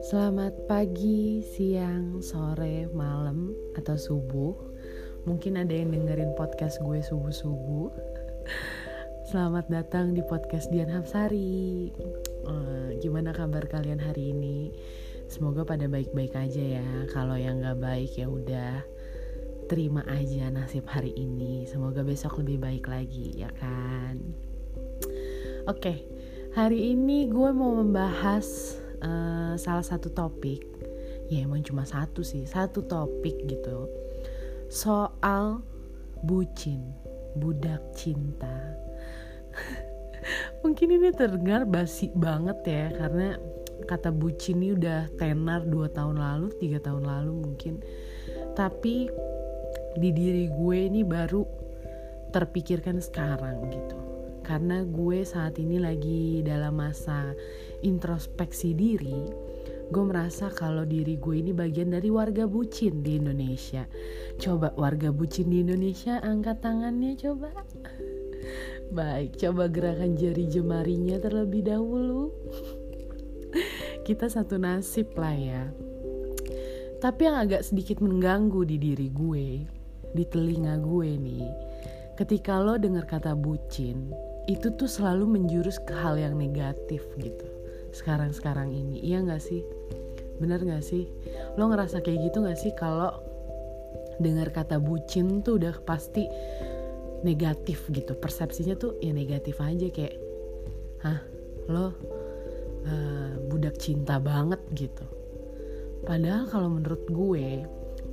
Selamat pagi, siang, sore, malam, atau subuh. Mungkin ada yang dengerin podcast gue subuh-subuh. Selamat datang di podcast Dian Hapsari. Uh, gimana kabar kalian hari ini? Semoga pada baik-baik aja ya. Kalau yang gak baik ya udah terima aja nasib hari ini. Semoga besok lebih baik lagi, ya kan? Oke, okay, hari ini gue mau membahas uh, salah satu topik. Ya emang cuma satu sih satu topik gitu. Soal bucin budak cinta. Mungkin ini terdengar basi banget ya karena kata bucin ini udah tenar dua tahun lalu tiga tahun lalu mungkin. Tapi di diri gue ini baru terpikirkan sekarang gitu. Karena gue saat ini lagi dalam masa introspeksi diri gue merasa kalau diri gue ini bagian dari warga bucin di Indonesia. Coba warga bucin di Indonesia angkat tangannya coba. Baik coba gerakan jari jemarinya terlebih dahulu. Kita satu nasib lah ya. Tapi yang agak sedikit mengganggu di diri gue di telinga gue nih ketika lo dengar kata bucin itu tuh selalu menjurus ke hal yang negatif gitu sekarang-sekarang ini. Iya gak sih? Bener gak sih? Lo ngerasa kayak gitu gak sih kalau dengar kata bucin tuh udah pasti negatif gitu? Persepsinya tuh ya negatif aja kayak hah lo uh, budak cinta banget gitu. Padahal kalau menurut gue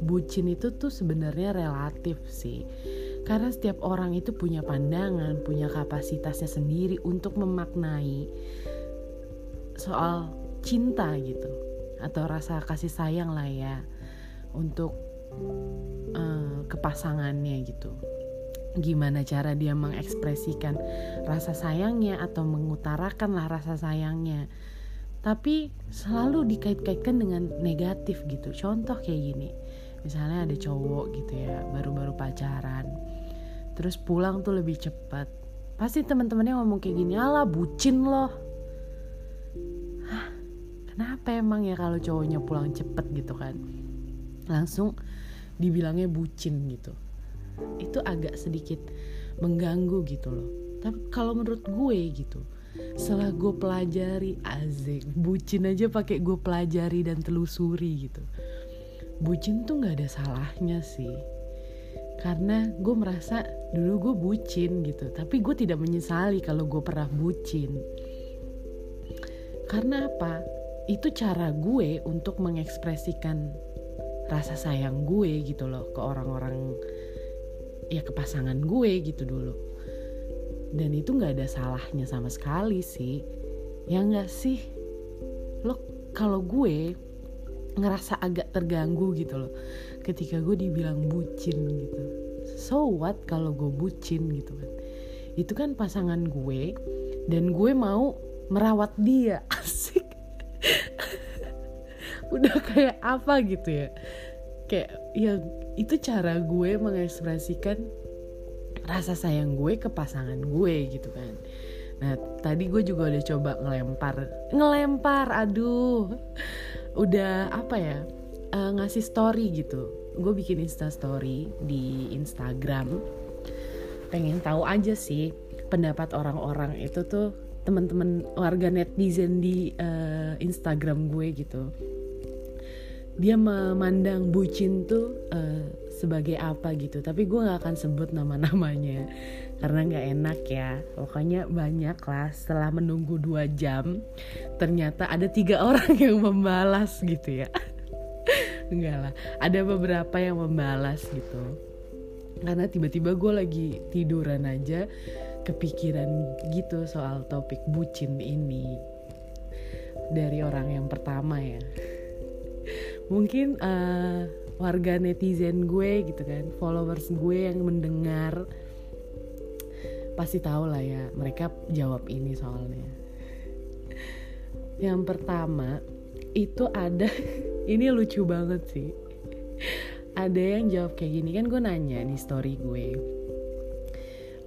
bucin itu tuh sebenarnya relatif sih. Karena setiap orang itu punya pandangan, punya kapasitasnya sendiri untuk memaknai soal cinta gitu atau rasa kasih sayang lah ya untuk uh, kepasangannya gitu. Gimana cara dia mengekspresikan rasa sayangnya atau mengutarakan lah rasa sayangnya. Tapi selalu dikait-kaitkan dengan negatif gitu. Contoh kayak gini misalnya ada cowok gitu ya baru-baru pacaran terus pulang tuh lebih cepat. Pasti teman-temannya ngomong kayak gini ala bucin loh kenapa emang ya kalau cowoknya pulang cepet gitu kan? Langsung dibilangnya bucin gitu. Itu agak sedikit mengganggu gitu loh. Tapi kalau menurut gue gitu setelah gue pelajari azik bucin aja pakai gue pelajari dan telusuri gitu. Bucin tuh nggak ada salahnya sih. Karena gue merasa dulu gue bucin gitu tapi gue tidak menyesali kalau gue pernah bucin. Karena apa itu cara gue untuk mengekspresikan rasa sayang gue gitu loh ke orang-orang ya ke pasangan gue gitu dulu. Dan itu nggak ada salahnya sama sekali sih. Ya nggak sih? Lo kalau gue ngerasa agak terganggu gitu loh. Ketika gue dibilang bucin gitu. So what kalau gue bucin gitu kan? Itu kan pasangan gue dan gue mau merawat dia. Asik udah kayak apa gitu ya? Kayak ya itu cara gue mengekspresikan rasa sayang gue ke pasangan gue gitu kan. Nah tadi gue juga udah coba ngelempar ngelempar aduh udah apa ya uh, ngasih story gitu. Gue bikin insta story di Instagram. Pengen tahu aja sih pendapat orang-orang itu tuh teman-teman warga netizen di uh, Instagram gue gitu dia memandang bucin tuh uh, sebagai apa gitu. Tapi gue nggak akan sebut nama-namanya karena nggak enak ya. Pokoknya banyak lah setelah menunggu dua jam ternyata ada tiga orang yang membalas gitu ya. Enggak lah ada beberapa yang membalas gitu. Karena tiba-tiba gue lagi tiduran aja kepikiran gitu soal topik bucin ini. Dari orang yang pertama ya mungkin uh, warga netizen gue gitu kan followers gue yang mendengar pasti tahu lah ya mereka jawab ini soalnya. Yang pertama itu ada ini lucu banget sih. Ada yang jawab kayak gini kan gue nanya nih story gue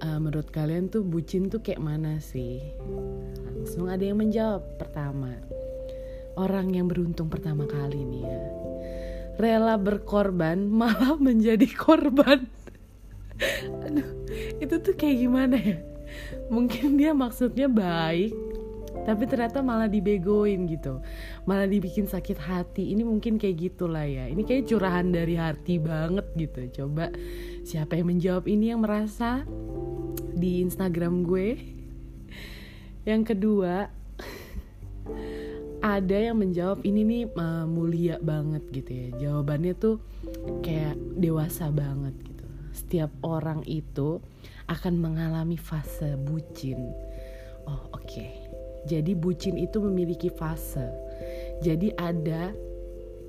uh, menurut kalian tuh bucin tuh kayak mana sih? Langsung ada yang menjawab pertama orang yang beruntung pertama kali nih ya. Rela berkorban malah menjadi korban. Aduh itu tuh kayak gimana ya? Mungkin dia maksudnya baik tapi ternyata malah dibegoin gitu. Malah dibikin sakit hati. Ini mungkin kayak gitulah ya. Ini kayak curahan dari hati banget gitu. Coba siapa yang menjawab ini yang merasa di Instagram gue? Yang kedua ada yang menjawab ini nih uh, mulia banget gitu ya. Jawabannya tuh kayak dewasa banget gitu. Setiap orang itu akan mengalami fase bucin. Oh oke. Okay. jadi bucin itu memiliki fase. Jadi ada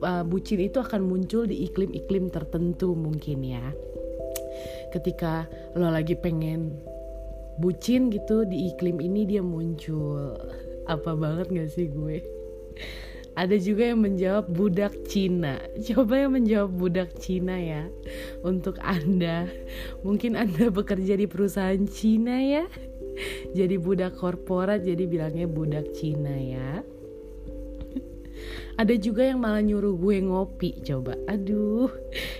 uh, bucin itu akan muncul di iklim-iklim tertentu mungkin ya. Ketika lo lagi pengen bucin gitu di iklim ini dia muncul. Apa banget gak sih gue ada juga yang menjawab budak Cina. Coba yang menjawab budak Cina ya. Untuk Anda, mungkin Anda bekerja di perusahaan Cina ya. Jadi budak korporat jadi bilangnya budak Cina ya. Ada juga yang malah nyuruh gue ngopi coba. Aduh,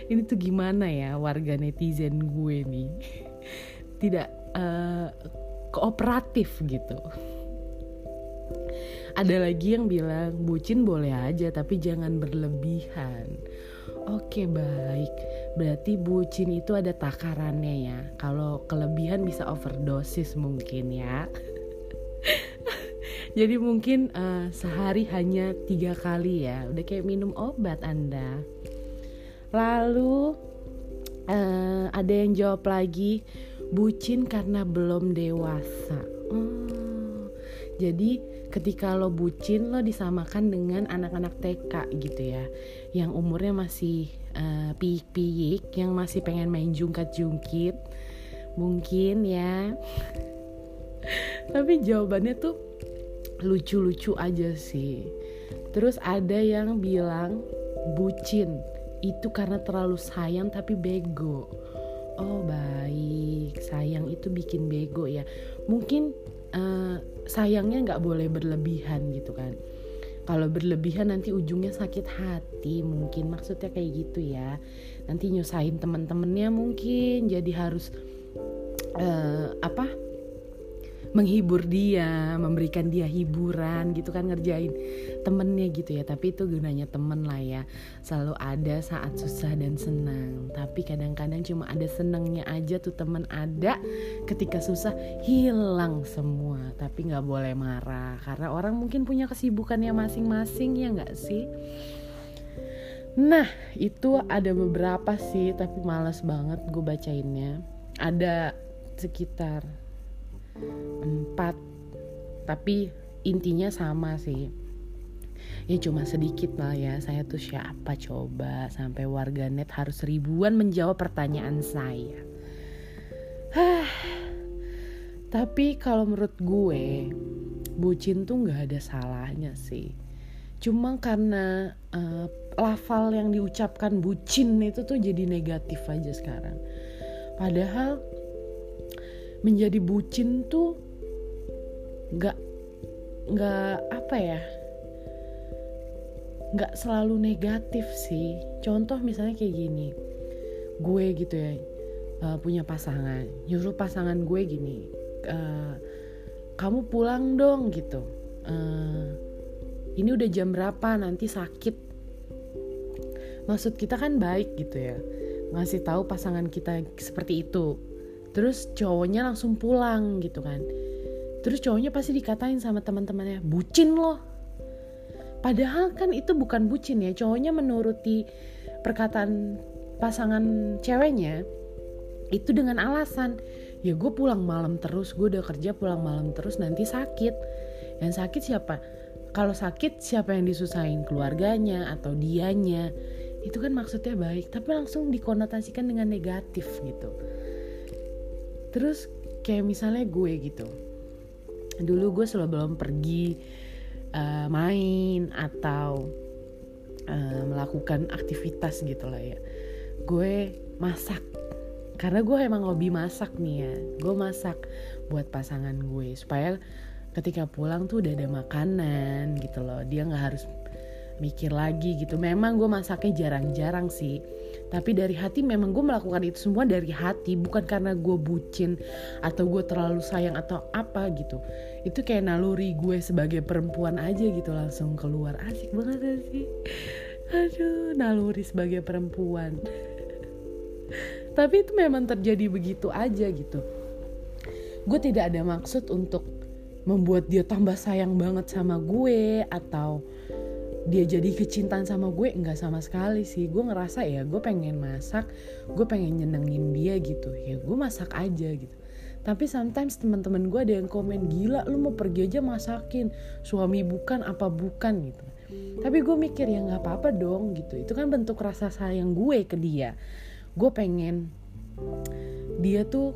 ini tuh gimana ya warga netizen gue nih. Tidak uh, kooperatif gitu ada lagi yang bilang bucin boleh aja tapi jangan berlebihan Oke baik, berarti bucin itu ada takarannya ya. Kalau kelebihan bisa overdosis mungkin ya. Jadi mungkin uh, sehari hanya tiga kali ya, udah kayak minum obat anda. Lalu uh, ada yang jawab lagi, bucin karena belum dewasa. Oh, jadi ketika lo bucin lo disamakan dengan anak-anak TK gitu ya. Yang umurnya masih uh, piik-piik yang masih pengen main jungkat-jungkit. Mungkin ya. Tapi jawabannya tuh lucu-lucu aja sih. Terus ada yang bilang bucin itu karena terlalu sayang tapi bego. Oh baik. Sayang itu bikin bego ya. Mungkin uh, sayangnya nggak boleh berlebihan gitu kan. Kalau berlebihan nanti ujungnya sakit hati mungkin maksudnya kayak gitu ya. Nanti nyusahin teman-temannya mungkin jadi harus uh, apa menghibur dia, memberikan dia hiburan gitu kan ngerjain temennya gitu ya. Tapi itu gunanya temen lah ya. Selalu ada saat susah dan senang. Tapi kadang-kadang cuma ada senangnya aja tuh temen ada. Ketika susah hilang semua. Tapi nggak boleh marah karena orang mungkin punya kesibukannya masing-masing ya nggak sih. Nah itu ada beberapa sih tapi males banget gue bacainnya. Ada sekitar empat. Tapi intinya sama sih. Ya cuma sedikit lah ya saya tuh siapa coba sampai warganet harus ribuan menjawab pertanyaan saya. Tapi kalau menurut gue bucin tuh nggak ada salahnya sih. Cuma karena uh, lafal yang diucapkan bucin itu tuh jadi negatif aja sekarang. Padahal menjadi bucin tuh nggak nggak apa ya nggak selalu negatif sih. Contoh misalnya kayak gini gue gitu ya uh, punya pasangan. Nyuruh pasangan gue gini uh, kamu pulang dong gitu. Uh, ini udah jam berapa? Nanti sakit. Maksud kita kan baik gitu ya ngasih tahu pasangan kita seperti itu terus cowoknya langsung pulang gitu kan. Terus cowoknya pasti dikatain sama teman-temannya bucin loh. Padahal kan itu bukan bucin ya cowoknya menuruti perkataan pasangan ceweknya itu dengan alasan ya gue pulang malam terus gue udah kerja pulang malam terus nanti sakit. Yang sakit siapa? Kalau sakit siapa yang disusahin? Keluarganya atau dianya? Itu kan maksudnya baik tapi langsung dikonotasikan dengan negatif gitu terus kayak misalnya gue gitu. Dulu gue selalu belum pergi uh, main atau uh, melakukan aktivitas gitu lah ya. Gue masak. Karena gue emang hobi masak nih ya. Gue masak buat pasangan gue supaya ketika pulang tuh udah ada makanan gitu loh. Dia nggak harus mikir lagi gitu. Memang gue masaknya jarang-jarang sih tapi dari hati memang gue melakukan itu semua dari hati bukan karena gue bucin atau gue terlalu sayang atau apa gitu. Itu kayak naluri gue sebagai perempuan aja gitu langsung keluar. Asik banget sih? Aduh naluri sebagai perempuan. Tapi itu memang terjadi begitu aja gitu. Gue tidak ada maksud untuk membuat dia tambah sayang banget sama gue atau dia jadi kecintaan sama gue enggak sama sekali sih. Gue ngerasa ya gue pengen masak gue pengen nyenengin dia gitu. Ya gue masak aja gitu. Tapi sometimes teman-teman gue ada yang komen gila lu mau pergi aja masakin. Suami bukan apa bukan gitu. Tapi gue mikir ya nggak apa-apa dong gitu. Itu kan bentuk rasa sayang gue ke dia. Gue pengen dia tuh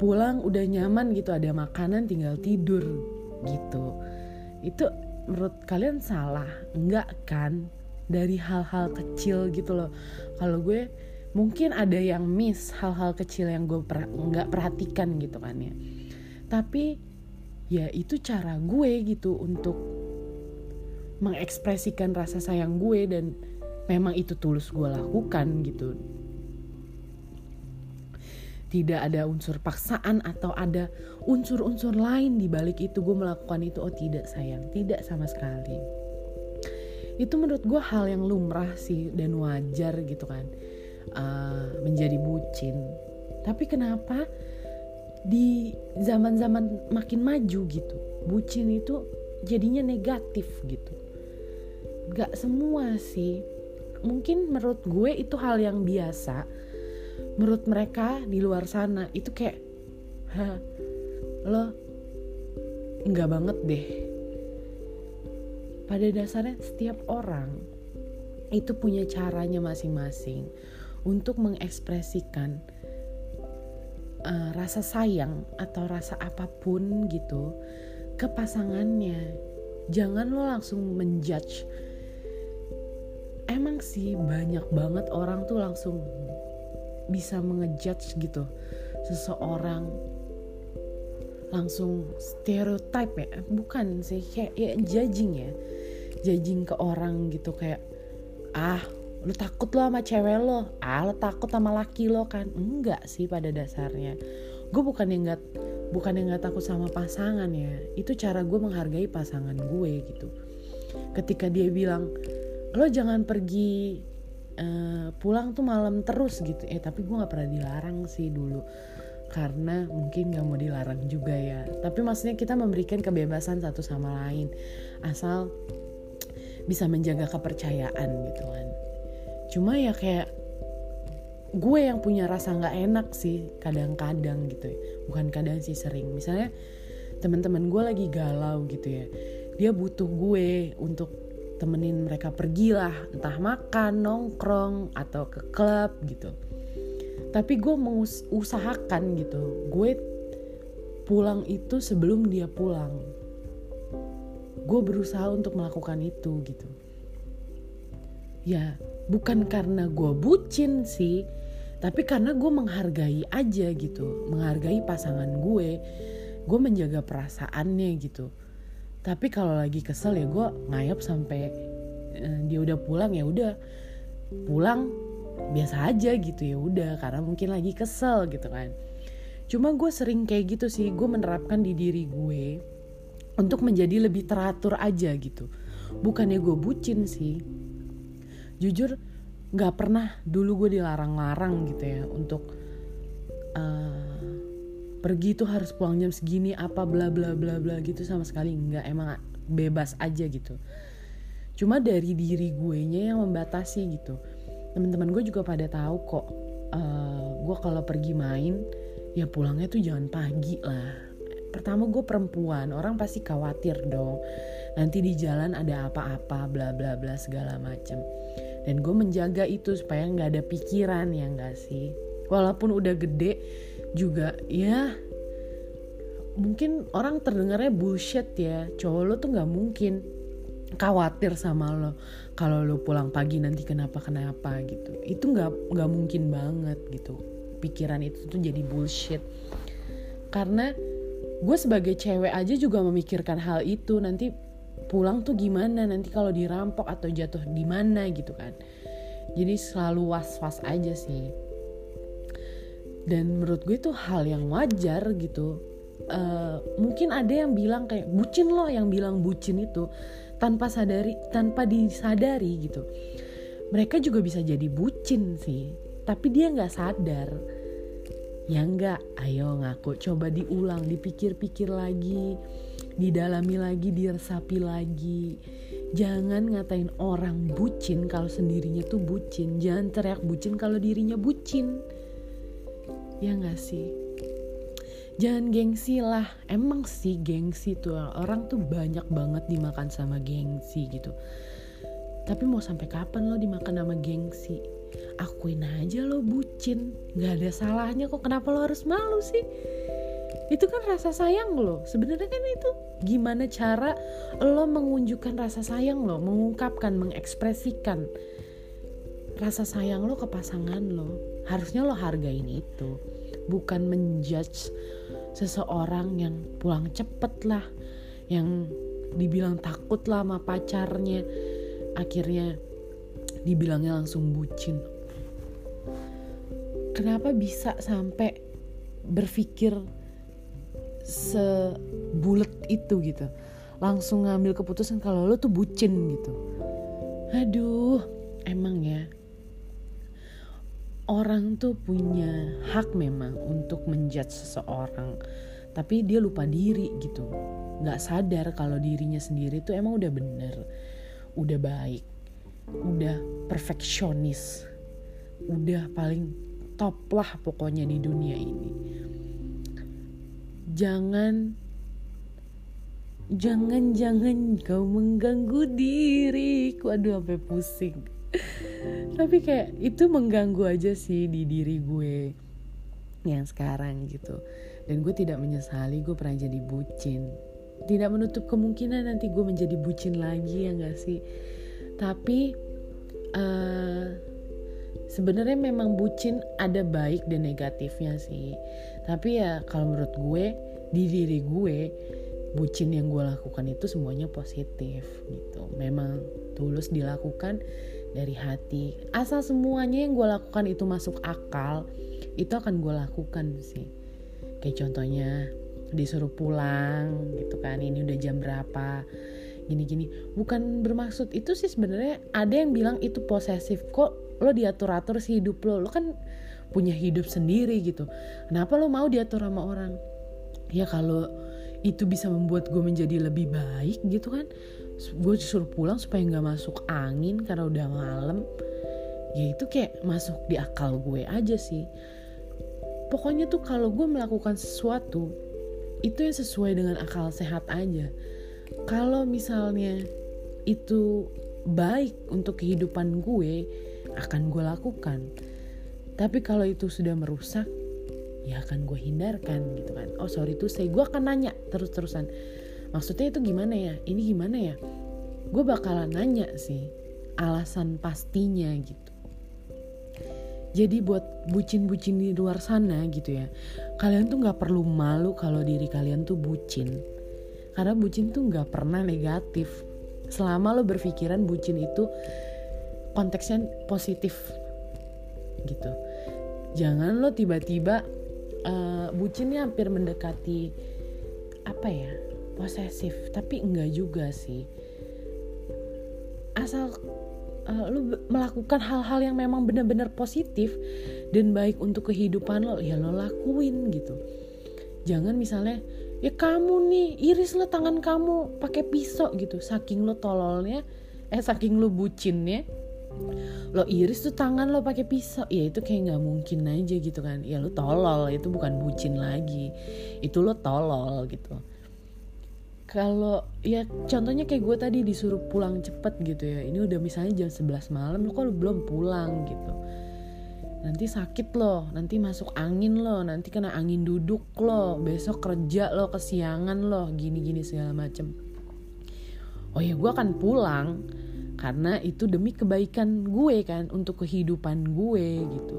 pulang udah nyaman gitu ada makanan tinggal tidur gitu. Itu menurut kalian salah enggak kan dari hal-hal kecil gitu loh? Kalau gue mungkin ada yang miss hal-hal kecil yang gue per, nggak perhatikan gitu kan ya. Tapi ya itu cara gue gitu untuk mengekspresikan rasa sayang gue dan memang itu tulus gue lakukan gitu tidak ada unsur paksaan atau ada unsur-unsur lain di balik itu gue melakukan itu. Oh tidak sayang. Tidak sama sekali. Itu menurut gue hal yang lumrah sih dan wajar gitu kan. Uh, menjadi bucin. Tapi kenapa di zaman-zaman makin maju gitu bucin itu jadinya negatif gitu? Gak semua sih. Mungkin menurut gue itu hal yang biasa menurut mereka di luar sana itu kayak lo nggak banget deh. Pada dasarnya setiap orang itu punya caranya masing-masing untuk mengekspresikan uh, rasa sayang atau rasa apa pun gitu ke pasangannya. Jangan lo langsung menjudge. Emang sih banyak banget orang tuh langsung bisa mengejudge gitu seseorang. Langsung stereotype ya bukan sih kayak ya judging ya. Judging ke orang gitu kayak ah lu takut lo sama cewek lo? Ah lu takut sama laki lo kan? Enggak sih pada dasarnya. Gue bukan yang nggak bukan yang nggak takut sama pasangan ya. Itu cara gue menghargai pasangan gue gitu. Ketika dia bilang lo jangan pergi uh, pulang tuh malam terus gitu. Eh tapi gue nggak pernah dilarang sih dulu. Karena mungkin gak mau dilarang juga ya. Tapi maksudnya kita memberikan kebebasan satu sama lain. Asal bisa menjaga kepercayaan gitu kan. Cuma ya kayak gue yang punya rasa nggak enak sih kadang-kadang gitu ya. Bukan kadang sih sering. Misalnya teman-teman gue lagi galau gitu ya. Dia butuh gue untuk temenin mereka pergi lah entah makan nongkrong atau ke klub gitu. Tapi gue mau usahakan gitu gue pulang itu sebelum dia pulang. Gue berusaha untuk melakukan itu gitu. Ya bukan karena gue bucin sih tapi karena gue menghargai aja gitu menghargai pasangan gue. Gue menjaga perasaannya gitu tapi kalau lagi kesel ya gue ngayap sampai uh, dia udah pulang ya udah. Pulang biasa aja gitu ya udah karena mungkin lagi kesel gitu kan. Cuma gue sering kayak gitu sih gue menerapkan di diri gue untuk menjadi lebih teratur aja gitu. Bukannya gue bucin sih. Jujur nggak pernah dulu gue dilarang-larang gitu ya untuk uh, pergi tuh harus pulang jam segini apa bla bla bla bla gitu sama sekali. Nggak emang bebas aja gitu. Cuma dari diri gue nya yang membatasi gitu. Teman-teman gue juga pada tahu kok uh, gue kalau pergi main ya pulangnya tuh jangan pagi lah. Pertama gue perempuan orang pasti khawatir dong. Nanti di jalan ada apa-apa bla bla bla segala macem. Dan gue menjaga itu supaya nggak ada pikiran ya nggak sih? Walaupun udah gede juga ya. Mungkin orang terdengarnya bullshit ya. Cowok lo tuh nggak mungkin khawatir sama lo. Kalau lo pulang pagi nanti kenapa kenapa gitu. Itu nggak nggak mungkin banget gitu. Pikiran itu tuh jadi bullshit. Karena gue sebagai cewek aja juga memikirkan hal itu. Nanti pulang tuh gimana? Nanti kalau dirampok atau jatuh di mana gitu kan? Jadi selalu was-was aja sih dan menurut gue itu hal yang wajar gitu. Uh, mungkin ada yang bilang kayak bucin loh yang bilang bucin itu. Tanpa sadari tanpa disadari gitu. Mereka juga bisa jadi bucin sih. Tapi dia nggak sadar. Ya nggak ayo ngaku. Coba diulang dipikir-pikir lagi. Didalami lagi, diresapi lagi. Jangan ngatain orang bucin kalau sendirinya tuh bucin. Jangan teriak bucin kalau dirinya bucin. Ya gak sih? Jangan gengsi lah. Emang sih gengsi tuh orang tuh banyak banget dimakan sama gengsi gitu. Tapi mau sampai kapan lo dimakan sama gengsi? Akuin aja lo bucin. Gak ada salahnya kok. Kenapa lo harus malu sih? itu kan rasa sayang lo sebenarnya kan itu gimana cara lo mengunjukkan rasa sayang lo mengungkapkan mengekspresikan rasa sayang lo ke pasangan lo harusnya lo hargain itu bukan menjudge seseorang yang pulang cepet lah yang dibilang takut lah sama pacarnya akhirnya dibilangnya langsung bucin. Kenapa bisa sampai berpikir sebulet itu gitu? Langsung ngambil keputusan kalau lo tuh bucin gitu. Aduh emang ya orang punya hak memang untuk menjudge seseorang. Tapi dia lupa diri gitu. Nggak sadar kalau dirinya sendiri tuh emang udah bener udah baik udah perfeksionis udah paling top lah pokoknya di dunia ini. Jangan jangan jangan kau mengganggu diriku. Aduh sampai pusing tapi kayak itu mengganggu aja sih di diri gue yang sekarang gitu. Dan gue tidak menyesali gue pernah jadi bucin. Tidak menutup kemungkinan nanti gue menjadi bucin lagi ya gak sih? Tapi uh, sebenarnya memang bucin ada baik dan negatifnya sih. Tapi ya kalau menurut gue di diri gue bucin yang gue lakukan itu semuanya positif gitu. Memang tulus dilakukan dari hati. Asal semuanya yang gue lakukan itu masuk akal itu akan gue lakukan sih. Kayak contohnya disuruh pulang gitu kan ini udah jam berapa gini-gini. Bukan bermaksud itu sih sebenarnya ada yang bilang itu posesif. Kok lo diatur-atur sih hidup lo? Lo kan punya hidup sendiri gitu. Kenapa lo mau diatur sama orang? Ya kalau itu bisa membuat gue menjadi lebih baik gitu kan gue disuruh pulang supaya nggak masuk angin karena udah malam. Ya itu kayak masuk di akal gue aja sih. Pokoknya tuh kalau gue melakukan sesuatu itu yang sesuai dengan akal sehat aja. Kalau misalnya itu baik untuk kehidupan gue akan gue lakukan. Tapi kalau itu sudah merusak ya akan gue hindarkan gitu kan. Oh sorry tuh saya gue akan nanya terus-terusan maksudnya itu gimana ya? Ini gimana ya? Gue bakalan nanya sih alasan pastinya gitu. Jadi buat bucin-bucin di luar sana gitu ya kalian tuh nggak perlu malu kalau diri kalian tuh bucin. Karena bucin tuh nggak pernah negatif. Selama lo berpikiran bucin itu konteksnya positif gitu. Jangan lo tiba-tiba uh, bucinnya hampir mendekati apa ya posesif tapi enggak juga sih. Asal uh, lo melakukan hal-hal yang memang benar-benar positif dan baik untuk kehidupan lo ya lo lakuin gitu. Jangan misalnya ya kamu nih iris lo tangan kamu pakai pisau gitu. Saking lo tololnya eh saking lo bucinnya lo iris tuh tangan lo pakai pisau. Ya itu kayak nggak mungkin aja gitu kan. Ya lo tolol itu bukan bucin lagi. Itu lo tolol gitu kalau ya contohnya kayak gue tadi disuruh pulang cepet gitu ya. Ini udah misalnya jam 11 malam lo kok belum pulang gitu? Nanti sakit lo nanti masuk angin lo nanti kena angin duduk lo besok kerja lo kesiangan lo gini gini segala macem. Oh ya gue akan pulang karena itu demi kebaikan gue kan untuk kehidupan gue gitu.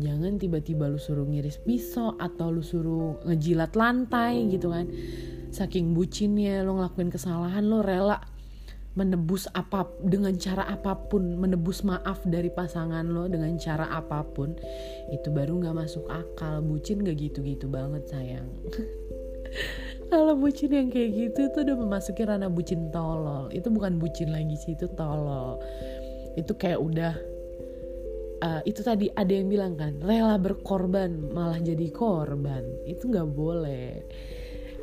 Jangan tiba-tiba lu suruh ngiris pisau atau lu suruh ngejilat lantai gitu kan saking bucinnya lo ngelakuin kesalahan lo rela menebus apa dengan cara apa pun menebus maaf dari pasangan lo dengan cara apa pun itu baru nggak masuk akal. Bucin gak gitu-gitu banget sayang. Kalau bucin yang kayak gitu tuh udah memasuki ranah bucin tolol. Itu bukan bucin lagi sih itu tolol. Itu kayak udah uh, itu tadi ada yang bilang kan rela berkorban malah jadi korban. Itu nggak boleh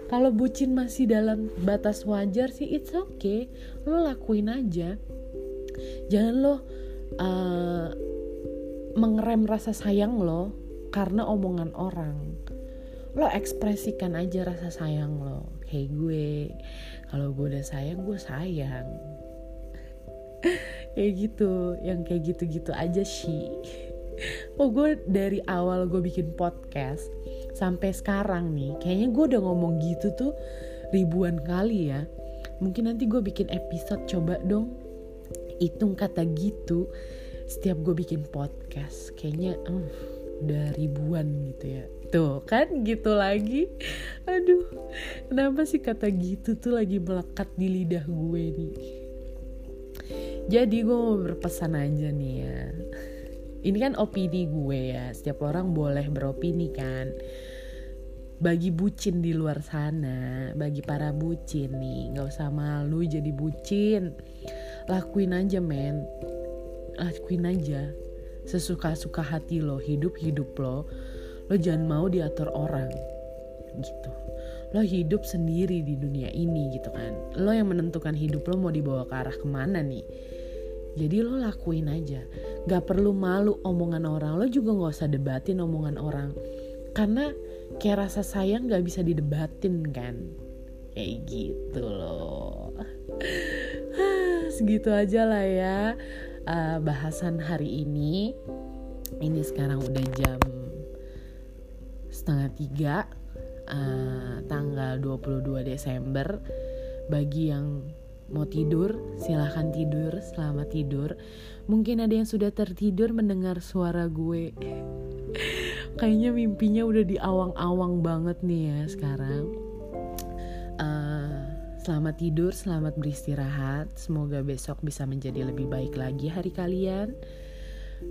kalau bucin masih dalam batas wajar sih it's okay. Lo lakuin aja. Jangan lo uh, mengerem rasa sayang lo karena omongan orang. Lo ekspresikan aja rasa sayang lo. Kayak gue kalau gue udah sayang gue sayang. Kayak gitu yang kayak gitu-gitu aja sih oh gue dari awal gue bikin podcast sampai sekarang nih kayaknya gue udah ngomong gitu tuh ribuan kali ya. Mungkin nanti gue bikin episode coba dong. Hitung kata gitu setiap gue bikin podcast kayaknya uh, udah ribuan gitu ya. Tuh kan gitu lagi. Aduh kenapa sih kata gitu tuh lagi melekat di lidah gue nih? Jadi gue mau berpesan aja nih ya ini kan opini gue ya. Setiap orang boleh beropini kan. Bagi bucin di luar sana bagi para bucin nih nggak usah malu jadi bucin. Lakuin aja men. Lakuin aja. Sesuka-suka hati lo hidup hidup lo lo jangan mau diatur orang gitu. Lo hidup sendiri di dunia ini gitu kan. Lo yang menentukan hidup lo mau dibawa ke arah ke mana nih? Jadi lo lakuin aja Gak perlu malu omongan orang. Lo juga gak usah debatin omongan orang. Karena kayak rasa sayang gak bisa didebatin kan. Kayak gitu loh. Segitu aja lah ya uh, Bahasan hari ini. Ini sekarang udah jam setengah tiga uh, Tanggal 22 Desember. Bagi yang Mau tidur, silahkan tidur, selamat tidur. Mungkin ada yang sudah tertidur mendengar suara gue. Kayaknya mimpinya udah di awang-awang banget nih ya sekarang. Uh, selamat tidur, selamat beristirahat. Semoga besok bisa menjadi lebih baik lagi hari kalian.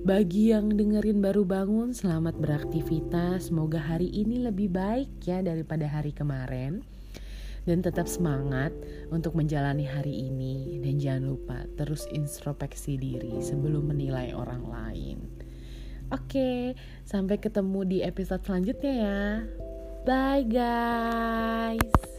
Bagi yang dengerin baru bangun, selamat beraktivitas. Semoga hari ini lebih baik ya daripada hari kemarin dan tetap semangat untuk menjalani hari ini dan jangan lupa terus introspeksi diri sebelum menilai orang lain. Oke, sampai ketemu di episode selanjutnya ya. Bye guys.